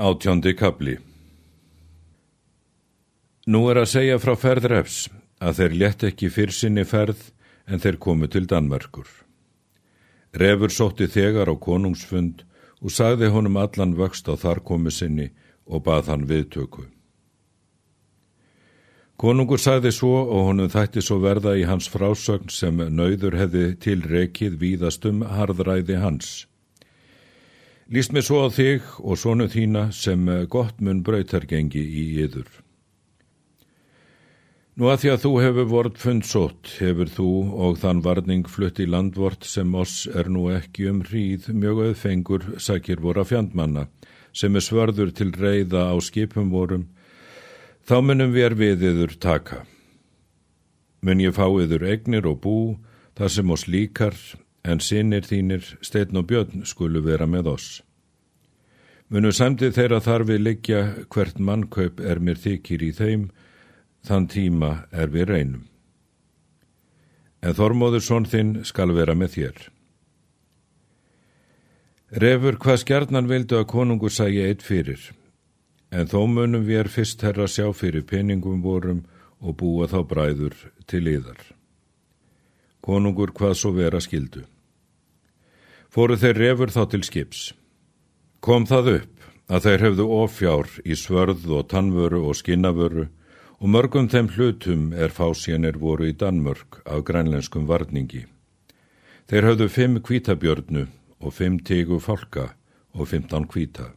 Átjóndi kapli Nú er að segja frá ferðrefs að þeir létt ekki fyrr sinni ferð en þeir komu til Danmörkur. Refur sótti þegar á konungsfund og sagði honum allan vöxt á þar komu sinni og bað hann viðtöku. Konungur sagði svo og honum þætti svo verða í hans frásögn sem nauður hefði tilrekið víðastum harðræði hans. Lýst mér svo á þig og sonu þína sem gott mun brautargengi í yður. Nú að því að þú hefur vort fundsótt, hefur þú og þann varning flutt í landvort sem oss er nú ekki um hríð mjög auðfengur sækir voru að fjandmanna, sem er svörður til reyða á skipum vorum, þá munum við er við yður taka. Mun ég fá yður egnir og bú, þar sem oss líkar, en sinnir þínir, steitn og björn, skulu vera með oss. Munu samtið þeirra þar við liggja hvert mannkaup er mér þykir í þeim, þann tíma er við reynum. En Þormóður són þinn skal vera með þér. Refur hvað skjarnan vildu að konungur sæja eitt fyrir, en þó munum við er fyrst herra sjá fyrir peningum vorum og búa þá bræður til yðar. Konungur hvað svo vera skildu. Fóru þeir refur þá til skips. Kom það upp að þeir hefðu ofjár í svörð og tannvöru og skinnavöru og mörgum þeim hlutum er fásjanir voru í Danmörk af grænlenskum varningi. Þeir höfðu fimm kvítabjörnu og fimm tígu fálka og fimmtán kvíta.